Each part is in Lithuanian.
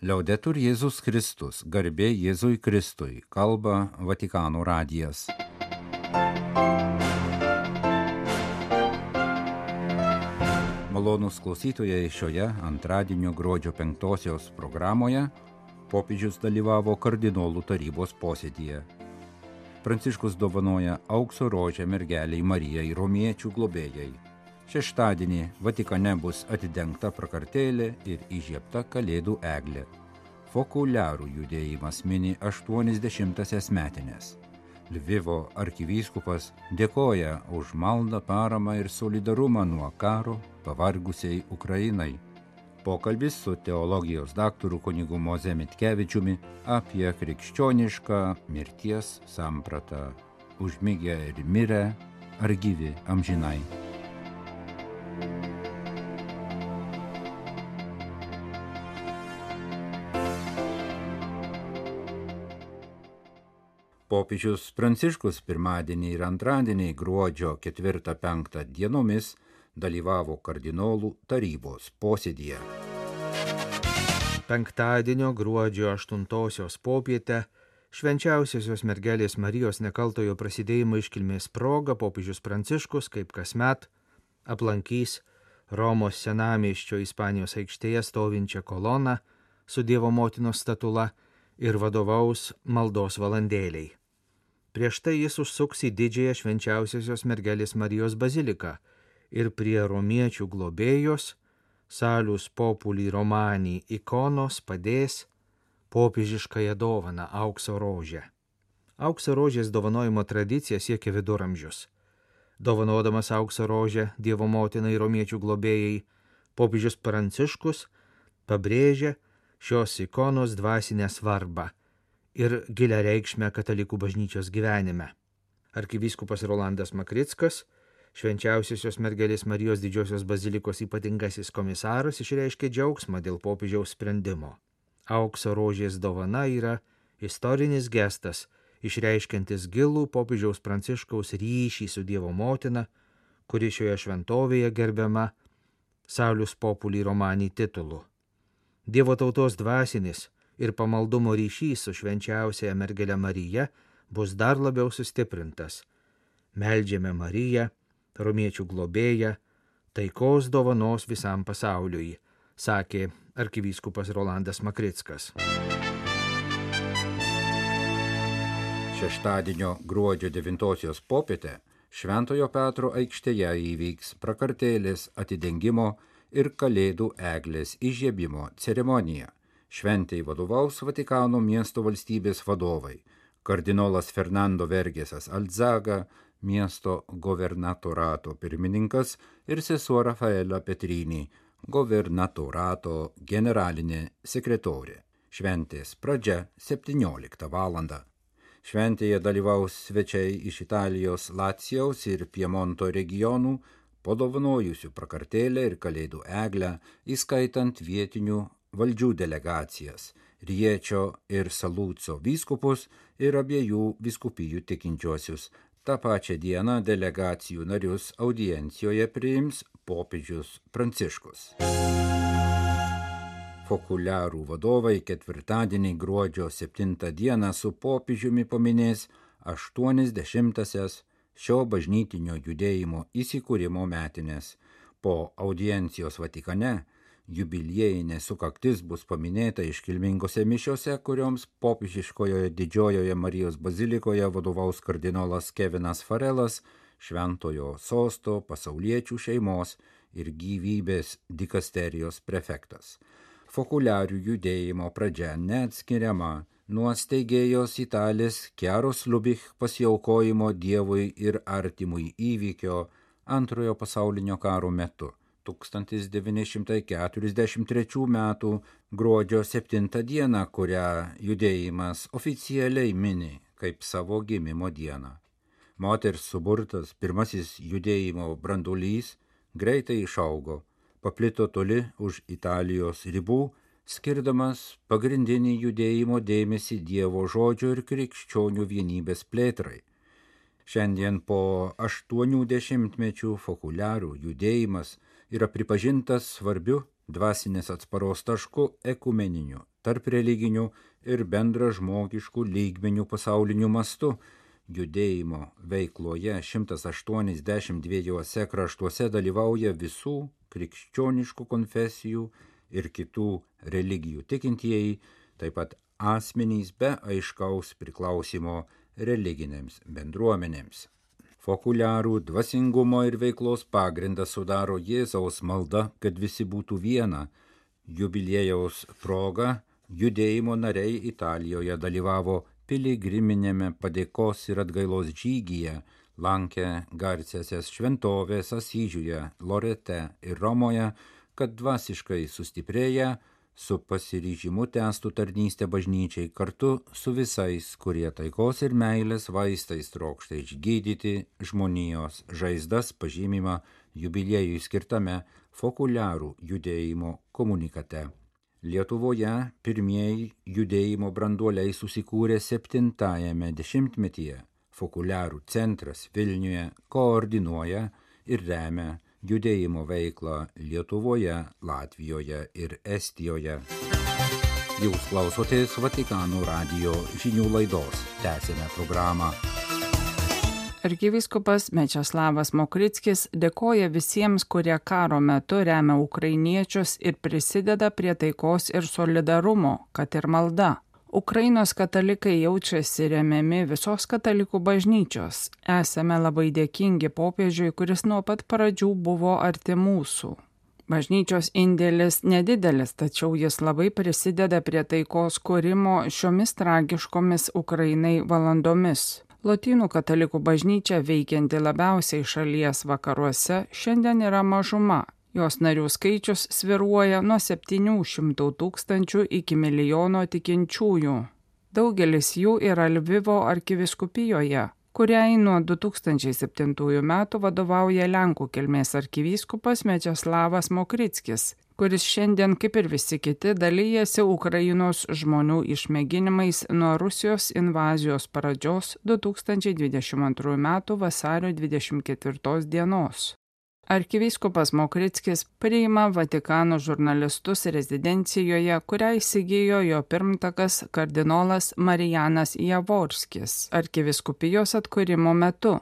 Liaudetur Jėzus Kristus, garbė Jėzui Kristui, kalba Vatikano radijas. Malonus klausytojai šioje antradienio gruodžio penktosios programoje popiežius dalyvavo kardinolų tarybos posėdėje. Pranciškus dovanoja aukso rožę mergeliai Marijai romiečių globėjai Šeštadienį Vatikane bus atidengta prakartėlė ir įžiebta Kalėdų eglė. Fokuliarų judėjimas mini 80-asias metinės. Lvivo arkivyskupas dėkoja už maldą, paramą ir solidarumą nuo karo pavargusiai Ukrainai. Pokalbis su teologijos daktaru kunigu Moze Mitkevičiumi apie krikščionišką mirties sampratą. Užmygę ir mirę ar gyvi amžinai. Popiežius Pranciškus pirmadienį ir antradienį gruodžio 4-5 dienomis dalyvavo kardinolų tarybos posėdėje. Penktadienio gruodžio 8 popietę švenčiausiosios mergelės Marijos nekaltojo prasidėjimo iškilmės proga popiežius Pranciškus, kaip kasmet, aplankys Romos senamieščio Ispanijos aikštėje stovinčią koloną su Dievo motinos statula ir vadovaus maldos valandėliai. Prieš tai jis užsuks į didžiąją švenčiausiosios mergelės Marijos baziliką ir prie romiečių globėjos, salius populį romanį ikonos padės popiežiškąją dovaną aukso rožę. Aukso rožės dovanojimo tradicija siekia viduramžius. Dovanodamas aukso rožę Dievo motinai romiečių globėjai, popiežius Pranciškus pabrėžia šios ikonos dvasinę svarbą ir gilę reikšmę katalikų bažnyčios gyvenime. Arkivyskupas Rolandas Makrickas, švenčiausiosios mergelės Marijos didžiosios bazilikos ypatingasis komisaras, išreiškė džiaugsmą dėl popiežiaus sprendimo. Aukso rožės dovana yra istorinis gestas, išreiškiantis gilų popiežiaus pranciškaus ryšį su Dievo motina, kuri šioje šventovėje gerbiama Saulius Populį Romanį titulu. Dievo tautos dvasinis, ir pamaldumo ryšys su švenčiausiaja mergelė Marija bus dar labiau sustiprintas. Meldžiame Mariją, romiečių globėją, taikos dovanos visam pasauliui, sakė arkivyskupas Rolandas Makrickas. Šeštadienio gruodžio 9 popietę Šventojo Petro aikštėje įvyks prakartėlės atidengimo ir Kalėdų eglės įžiebimo ceremonija. Šventėjai vadovaus Vatikano miesto valstybės vadovai - kardinolas Fernando Vergesas Alzaga, miesto governatorato pirmininkas ir sesuo Rafaela Petrini, governatorato generalinė sekretorė. Šventės pradžia 17 val. Šventėje dalyvaus svečiai iš Italijos, Lacijaus ir Piemonto regionų, padovanojusių prakartėlę ir kalėdų eglę, įskaitant vietinių valdžių delegacijas - Riečio ir Salūco vyskupus ir abiejų vyskupijų tikinčiuosius. Ta pačia diena delegacijų narius audiencijoje priims popiežius Pranciškus. Fokuliarų vadovai ketvirtadienį gruodžio 7 dieną su popiežiumi paminės 80-asias šio bažnytinio judėjimo įsikūrimo metinės. Po audiencijos Vatikane jubiliejinė sukaktis bus paminėta iškilmingose mišiose, kurioms popiežiškojoje didžiojoje Marijos bazilikoje vadovaus kardinolas Kevinas Farelas, šventojo sosto, pasauliečių šeimos ir gyvybės dikasterijos prefektas. Fokuliarių judėjimo pradžia neatskiriama nuo steigėjos italės Keros Lubich pasiaukojimo Dievui ir artimui įvykio antrojo pasaulinio karo metu 1943 m. gruodžio 7 d., kurią judėjimas oficialiai mini kaip savo gimimo dieną. Moters suburtas pirmasis judėjimo brandulys greitai išaugo, paplito toli už Italijos ribų, skirdamas pagrindinį judėjimo dėmesį Dievo žodžio ir krikščionių vienybės plėtrai. Šiandien po aštuonių dešimtmečių fokuliarų judėjimas yra pripažintas svarbiu dvasinės atsparos tašku ekumeniniu tarp religinių ir bendra žmogiškų lygmenių pasauliniu mastu. Judėjimo veikloje 182 kraštuose dalyvauja visų krikščioniškų konfesijų ir kitų religijų tikintieji, taip pat asmenys be aiškaus priklausimo religinėms bendruomenėms. Fokuliarų dvasingumo ir veiklos pagrindą sudaro Jėzaus malda, kad visi būtų viena. Jubiliejaus proga judėjimo nariai Italijoje dalyvavo piligriminėme padėkos ir atgailos žygyje, lankė garsiasias šventovės Asyžiuje, Lorete ir Romoje, kad dvasiškai sustiprėję su pasiryžimu tęstų tarnystę bažnyčiai kartu su visais, kurie taikos ir meilės vaistais trokšta išgydyti žmonijos žaizdas pažymimą jubiliejui skirtame fokuliarų judėjimo komunikate. Lietuvoje pirmieji judėjimo branduoliai susikūrė septintajame dešimtmetyje. Fokuliarų centras Vilniuje koordinuoja ir remia judėjimo veiklą Lietuvoje, Latvijoje ir Estijoje. Jūs klausotės Vatikano radio žinių laidos. Tęsime programą. Arkiviskupas Mečeslavas Mokritskis dėkoja visiems, kurie karo metu remia ukrainiečius ir prisideda prie taikos ir solidarumo, kad ir malda. Ukrainos katalikai jaučiasi remiami visos katalikų bažnyčios. Esame labai dėkingi popiežiui, kuris nuo pat pradžių buvo arti mūsų. Bažnyčios indėlis nedidelis, tačiau jis labai prisideda prie taikos kūrimo šiomis tragiškomis Ukrainai valandomis. Lotynų katalikų bažnyčia veikianti labiausiai šalies vakaruose šiandien yra mažuma Jos narių skaičius sviruoja nuo 700 tūkstančių iki milijono tikinčiųjų. Daugelis jų yra Lvivo arkiviskupijoje, kuriai nuo 2007 metų vadovauja Lenkų kilmės arkivyskupas Mečeslavas Mokritskis, kuris šiandien, kaip ir visi kiti, dalyjasi Ukrainos žmonių išmėginimais nuo Rusijos invazijos pradžios 2022 m. vasario 24 dienos. Arkivyskupas Mokritskis priima Vatikano žurnalistus rezidencijoje, kurią įsigijo jo pirmtakas kardinolas Marijanas Javorskis arkiviskupijos atkūrimo metu,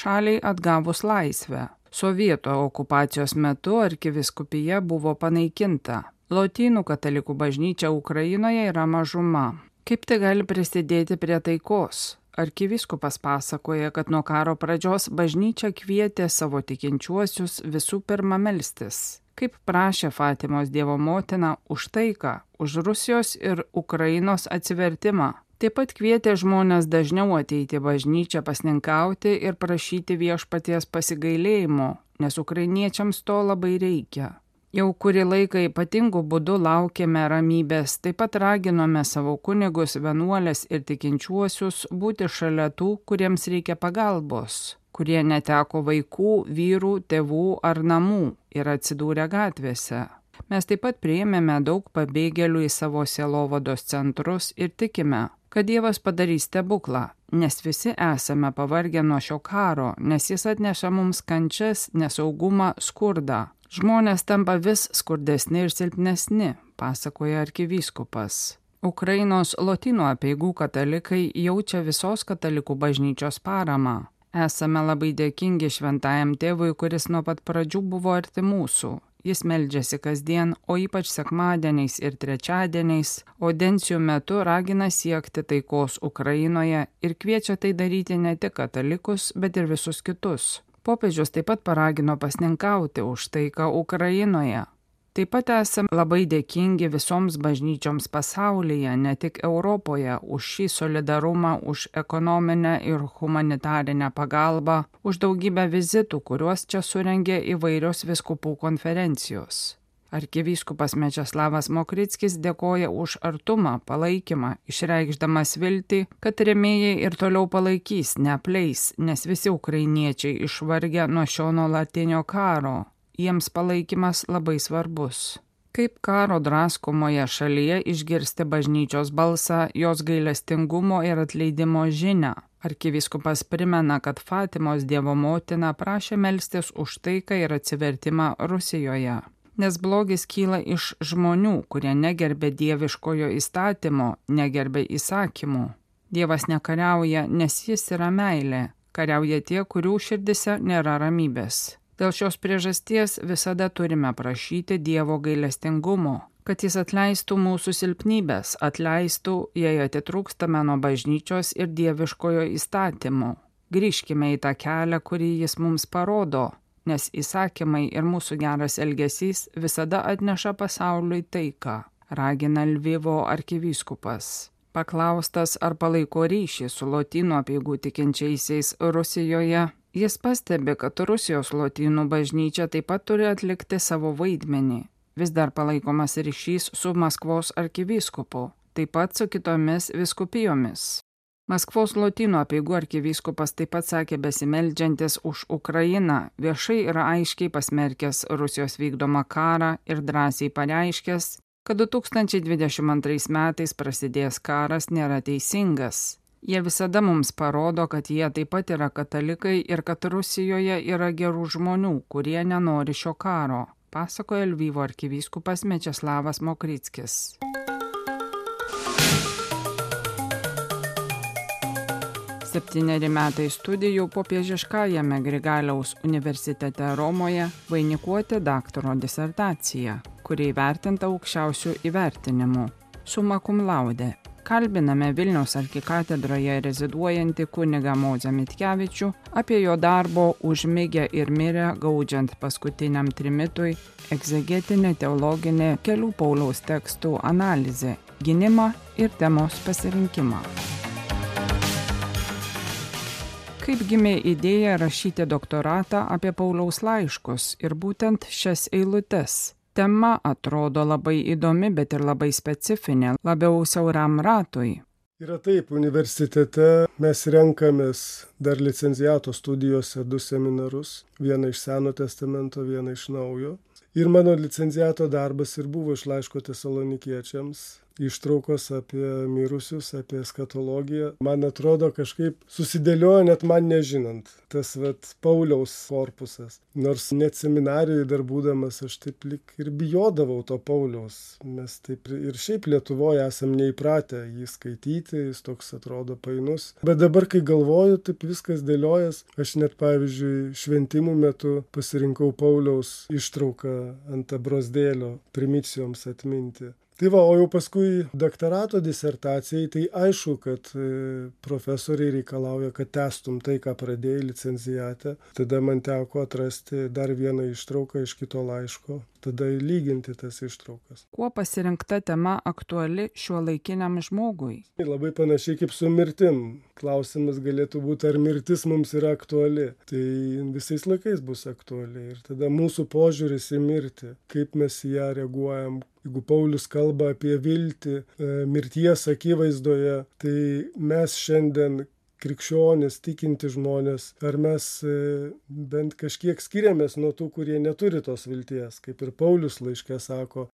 šaliai atgavus laisvę. Sovietų okupacijos metu arkiviskupija buvo panaikinta. Lotynų katalikų bažnyčia Ukrainoje yra mažuma. Kaip tai gali prisidėti prie taikos? Arkiviskupas pasakoja, kad nuo karo pradžios bažnyčia kvietė savo tikinčiuosius visų pirma melstis, kaip prašė Fatimos Dievo motina už taiką, už Rusijos ir Ukrainos atsivertimą. Taip pat kvietė žmonės dažniau ateiti bažnyčią pasninkauti ir prašyti viešpaties pasigailėjimo, nes ukrainiečiams to labai reikia. Jau kurį laiką ypatingų būdų laukėme ramybės, taip pat raginome savo kunigus, vienuolės ir tikinčiuosius būti šalia tų, kuriems reikia pagalbos, kurie neteko vaikų, vyrų, tėvų ar namų ir atsidūrė gatvėse. Mes taip pat priėmėme daug pabėgėlių į savo sielovados centrus ir tikime, kad Dievas padarys stebuklą, nes visi esame pavargę nuo šio karo, nes jis atneša mums kančias, nesaugumą, skurdą Žmonės tampa vis skurdesni ir silpnesni, pasakoja arkivyskupas. Ukrainos lotynų apieigų katalikai jaučia visos katalikų bažnyčios paramą. Esame labai dėkingi šventajam tėvui, kuris nuo pat pradžių buvo arti mūsų. Jis meldžiasi kasdien, o ypač sekmadieniais ir trečiadieniais, audencijų metu ragina siekti taikos Ukrainoje ir kviečia tai daryti ne tik katalikus, bet ir visus kitus. Popiežius taip pat paragino pasninkauti už taiką Ukrainoje. Taip pat esame labai dėkingi visoms bažnyčioms pasaulyje, ne tik Europoje, už šį solidarumą, už ekonominę ir humanitarinę pagalbą, už daugybę vizitų, kuriuos čia surengė įvairios viskupų konferencijos. Arkivyskupas Mečeslavas Mokritskis dėkoja už artumą, palaikymą, išreikšdamas viltį, kad remėjai ir toliau palaikys, neapleis, nes visi ukrainiečiai išvargę nuo šio nuolatinio karo. Jiems palaikymas labai svarbus. Kaip karo draskomoje šalyje išgirsti bažnyčios balsą, jos gailestingumo ir atleidimo žinę. Arkivyskupas primena, kad Fatimos Dievo motina prašė melstis už taiką ir atsivertimą Rusijoje. Nes blogis kyla iš žmonių, kurie negerbė dieviškojo įstatymo, negerbė įsakymų. Dievas nekariauja, nes jis yra meilė, kariauja tie, kurių širdise nėra ramybės. Dėl šios priežasties visada turime prašyti Dievo gailestingumo, kad jis atleistų mūsų silpnybės, atleistų, jei atitrūkstame nuo bažnyčios ir dieviškojo įstatymo. Grįžkime į tą kelią, kurį jis mums parodo, nes įsakymai ir mūsų geras elgesys visada atneša pasauliui taiką, ragina Lvivo arkivyskupas. Paklaustas, ar palaiko ryšį su lotynų apieigų tikinčiaisiais Rusijoje, jis pastebi, kad Rusijos lotynų bažnyčia taip pat turi atlikti savo vaidmenį. Vis dar palaikomas ryšys su Maskvos arkivyskupu, taip pat su kitomis viskupijomis. Maskvos lotynų apieigų arkivyskupas taip pat sakė besimeldžiantis už Ukrainą, viešai yra aiškiai pasmerkęs Rusijos vykdomą karą ir drąsiai pareiškęs, kad 2022 metais prasidėjęs karas nėra teisingas. Jie visada mums parodo, kad jie taip pat yra katalikai ir kad Rusijoje yra gerų žmonių, kurie nenori šio karo, pasakoja Lvyvo arkivyskupas Mečeslavas Mokrickis. Septyneri metai studijų popiežiškajame Grigaliaus universitete Romoje vainikuoti daktaro disertaciją, kuri įvertinta aukščiausių įvertinimų - suma cum laude. Kalbiname Vilniaus arkikatedroje reziduojantį kunigą Mozę Mitkevičių apie jo darbo užmygę ir mirę gaudžiant paskutiniam trimitui egzegetinė teologinė kelių Pauliaus tekstų analizė, gynimą ir temos pasirinkimą kaip gimė idėja rašyti doktoratą apie Pauliaus laiškus ir būtent šias eilutes. Tema atrodo labai įdomi, bet ir labai specifinė, labiau siauram ratui. Yra taip, universitete mes renkamės dar licenciato studijose du seminarus, vieną iš Seno testamento, vieną iš Naujo. Ir mano licenciato darbas ir buvo iš laiško tesalonikiečiams ištraukos apie mirusius, apie skatologiją. Man atrodo, kažkaip susidėliojo net man nežinant. Tas vat Pauliaus korpusas. Nors net seminarijoje dar būdamas aš taip lik ir bijodavau to Pauliaus. Mes taip ir šiaip Lietuvoje esam neįpratę jį skaityti, jis toks atrodo painus. Bet dabar, kai galvoju, taip viskas dėliojas. Aš net pavyzdžiui šventimų metu pasirinkau Pauliaus ištrauką ant abrosdėlio primicijoms atminti. Tai va, o jau paskui doktorato disertacijai, tai aišku, kad e, profesoriai reikalauja, kad testum tai, ką pradėjai licencijate. Tada man teko atrasti dar vieną ištrauką iš kito laiško, tada lyginti tas ištraukas. Kuo pasirinkta tema aktuali šiuo laikiniam žmogui? Labai panašiai kaip su mirtim. Klausimas galėtų būti, ar mirtis mums yra aktuali. Tai visais laikais bus aktuali. Ir tada mūsų požiūris į mirtį, kaip mes į ją reaguojam, jeigu Paulius kalba apie viltį e, mirties akivaizdoje, tai mes šiandien krikščionis, tikinti žmonės, ar mes e, bent kažkiek skiriamės nuo tų, kurie neturi tos vilties, kaip ir Paulius laiškė sako,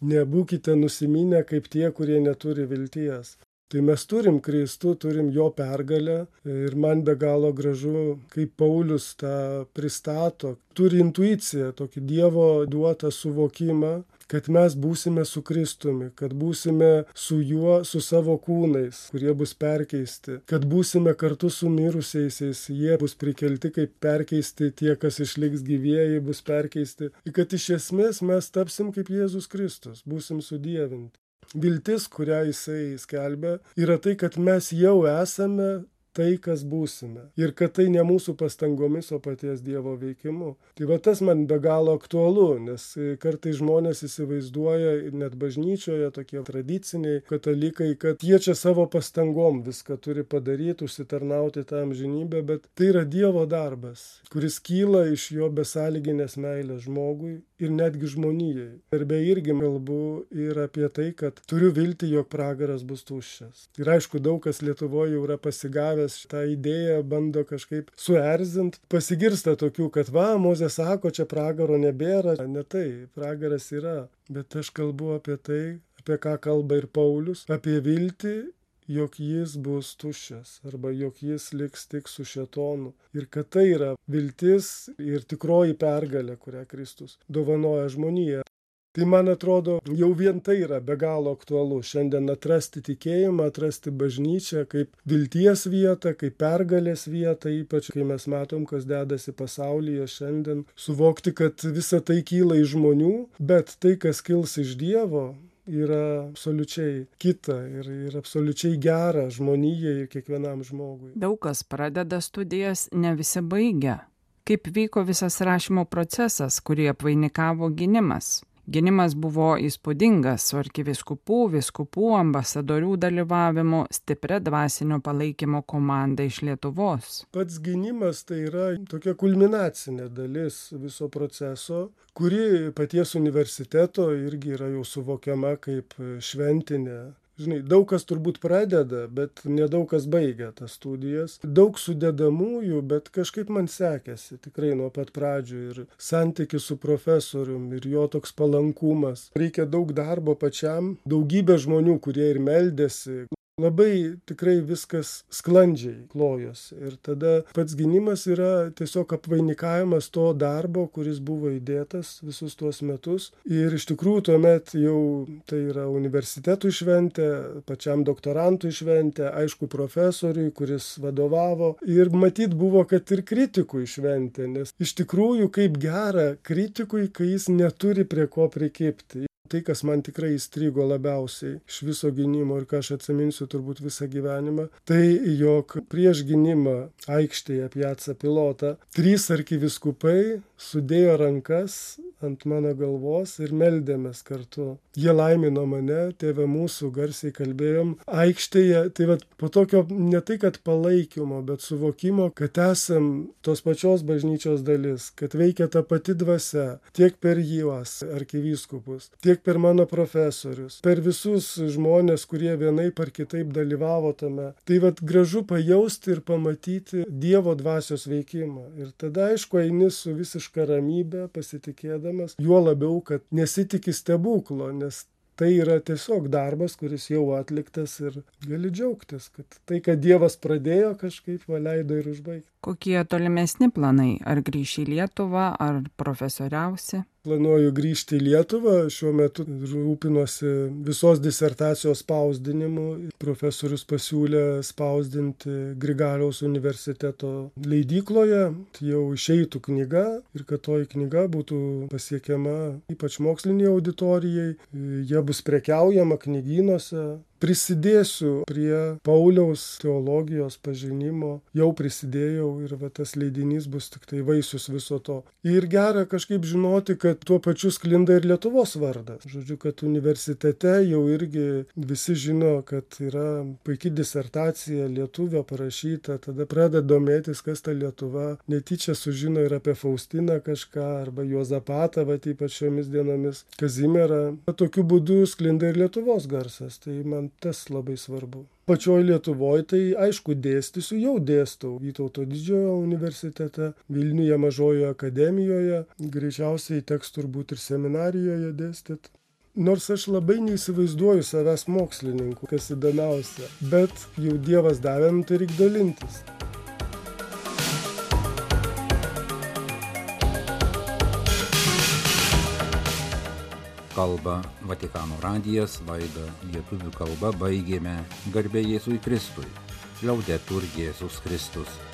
nebūkite nusiminę kaip tie, kurie neturi vilties. Tai mes turim Kristų, turim jo pergalę ir man be galo gražu, kaip Paulius tą pristato. Turi intuiciją, tokį Dievo duotą suvokimą, kad mes būsime su Kristumi, kad būsime su juo, su savo kūnais, kurie bus perkeisti, kad būsime kartu su mirusiaisiais, jie bus prikelti kaip perkeisti, tie, kas išliks gyvieji, bus perkeisti, ir kad iš esmės mes tapsim kaip Jėzus Kristus, būsim sudėvinti. Viltis, kurią jisai skelbia, yra tai, kad mes jau esame tai, kas būsime. Ir kad tai ne mūsų pastangomis, o paties Dievo veikimu. Tai va tas man be galo aktualu, nes kartai žmonės įsivaizduoja, net bažnyčioje tokie tradiciniai katalikai, kad jie čia savo pastangom viską turi padaryti, užsitarnauti tą amžinybę, bet tai yra Dievo darbas, kuris kyla iš jo besąlyginės meilės žmogui ir netgi žmonijai. Ir be irgi kalbu ir apie tai, kad turiu vilti, jog pragaras bus tuščias. Ir aišku, daug kas Lietuvoje jau yra pasigavę pardavęs šitą idėją bando kažkaip suerzint. Pasigirsta tokių, kad va, Mozė sako, čia pragaro nebėra. Ne tai, pragaras yra. Bet aš kalbu apie tai, apie ką kalba ir Paulius, apie viltį jog jis bus tuščias arba jog jis liks tik su šetonu ir kad tai yra viltis ir tikroji pergalė kurią kristus dovanoja žmonijai. Tai man atrodo jau vien tai yra be galo aktualu. Šiandien atrasti tikėjimą atrasti bažnyčią kaip vilties vietą kaip pergalės vietą ypač kai mes matom kas dedasi pasaulyje šiandien suvokti kad visa tai kyla iš žmonių bet tai kas kils iš dievo yra absoliučiai kita ir, ir absoliučiai gera žmonijai ir kiekvienam žmogui. Daug kas pradeda studijas, ne visi baigia. Kaip vyko visas rašymo procesas, kurį apvainikavo gynimas? Ginimas buvo įspūdingas su arkiviskupų, viskupų, ambasadorių dalyvavimu, stipria dvasinio palaikymo komanda iš Lietuvos. Pats gynimas tai yra tokia kulminacinė dalis viso proceso, kuri paties universiteto irgi yra jau suvokiama kaip šventinė žinai daug kas turbūt pradeda bet nedaug kas baigia tas studijas. Daug sudedamųjų bet kažkaip man sekėsi tikrai nuo pat pradžių ir santykis su profesorium ir jo toks palankumas. Reikia daug darbo pačiam. Daugybė žmonių kurie ir meldėsi labai tikrai viskas sklandžiai klojosi ir tada pats gynimas yra tiesiog apvainikavimas to darbo kuris buvo įdėtas visus tuos metus. Ir iš tikrųjų tuomet jau tai yra universitetui šventė pačiam doktorantui šventė aišku profesoriui kuris vadovavo. Ir matyt buvo kad ir kritikui šventė nes iš tikrųjų kaip gera kritikui kai jis neturi prie ko prikibti tai kas man tikrai įstrigo labiausiai iš viso gynimo ir ką aš atsiminsiu turbūt visą gyvenimą tai jog prieš gynimą aikštėje piaca pilota trys arkivyskupai sudėjo rankas ant mano galvos ir meldėmės kartu. Jie laimino mane tėve mūsų garsiai kalbėjom aikštėje. Tai vat po tokio ne tai kad palaikymo bet suvokimo kad esam tos pačios bažnyčios dalis kad veikia ta pati dvasia tiek per juos arkivyskupus tiek per mano profesorius per visus žmones kurie vienaip ar kitaip dalyvavo tame. Tai vat gražu pajausti ir pamatyti dievo dvasios veikimą. Ir tada aišku eini su visiška ramybe pasitikėdamas juo labiau kad nesitiki stebuklo nes tai yra tiesiog darbas kuris jau atliktas ir gali džiaugtis kad tai ką dievas pradėjo kažkaip va leido ir užbaigt kokie tolimesni planai? Ar grįši į lietuvą ar profesoriausi planuoju grįžti į lietuvą. Šiuo metu rūpinuosi visos disertacijos spausdinimu. Profesorius pasiūlė spausdinti grigaliaus universiteto leidykloje. Jau išeitų knyga ir kad toji knyga būtų pasiekiama ypač mokslinei auditorijai. Ja bus prekiaujama knygynuose prisidėsiu prie pauliaus teologijos pažinimo. Jau prisidėjau ir va tas leidinys bus tiktai vaisius viso to. Ir gera kažkaip žinoti kad tuo pačiu sklinda ir lietuvos vardas. Žodžiu kad universitete jau irgi visi žino kad yra puiki disertacija lietuvio parašyta. Tada pradeda domėtis kas ta lietuva. Netyčia sužino ir apie faustiną kažką arba juozapatą vat ypač šiomis dienomis. Kazimierą. Tokiu būdu sklinda ir lietuvos garsas. Tai man tas labai svarbu. Pačioj lietuvoj tai aišku dėstysiu jau dėstau vytauto didžiojo universitete vilniuje mažojoje akademijoje greičiausiai teks turbūt ir seminarijoje dėstyt. Nors aš labai neįsivaizduoju savęs mokslininku kas įdomiausia bet jau dievas davė nu tai reik dalintis kalba Vatikano radijas, laida lietuvių kalba baigėme garbė Jėzui Kristui. Liaudetur Jėzus Kristus.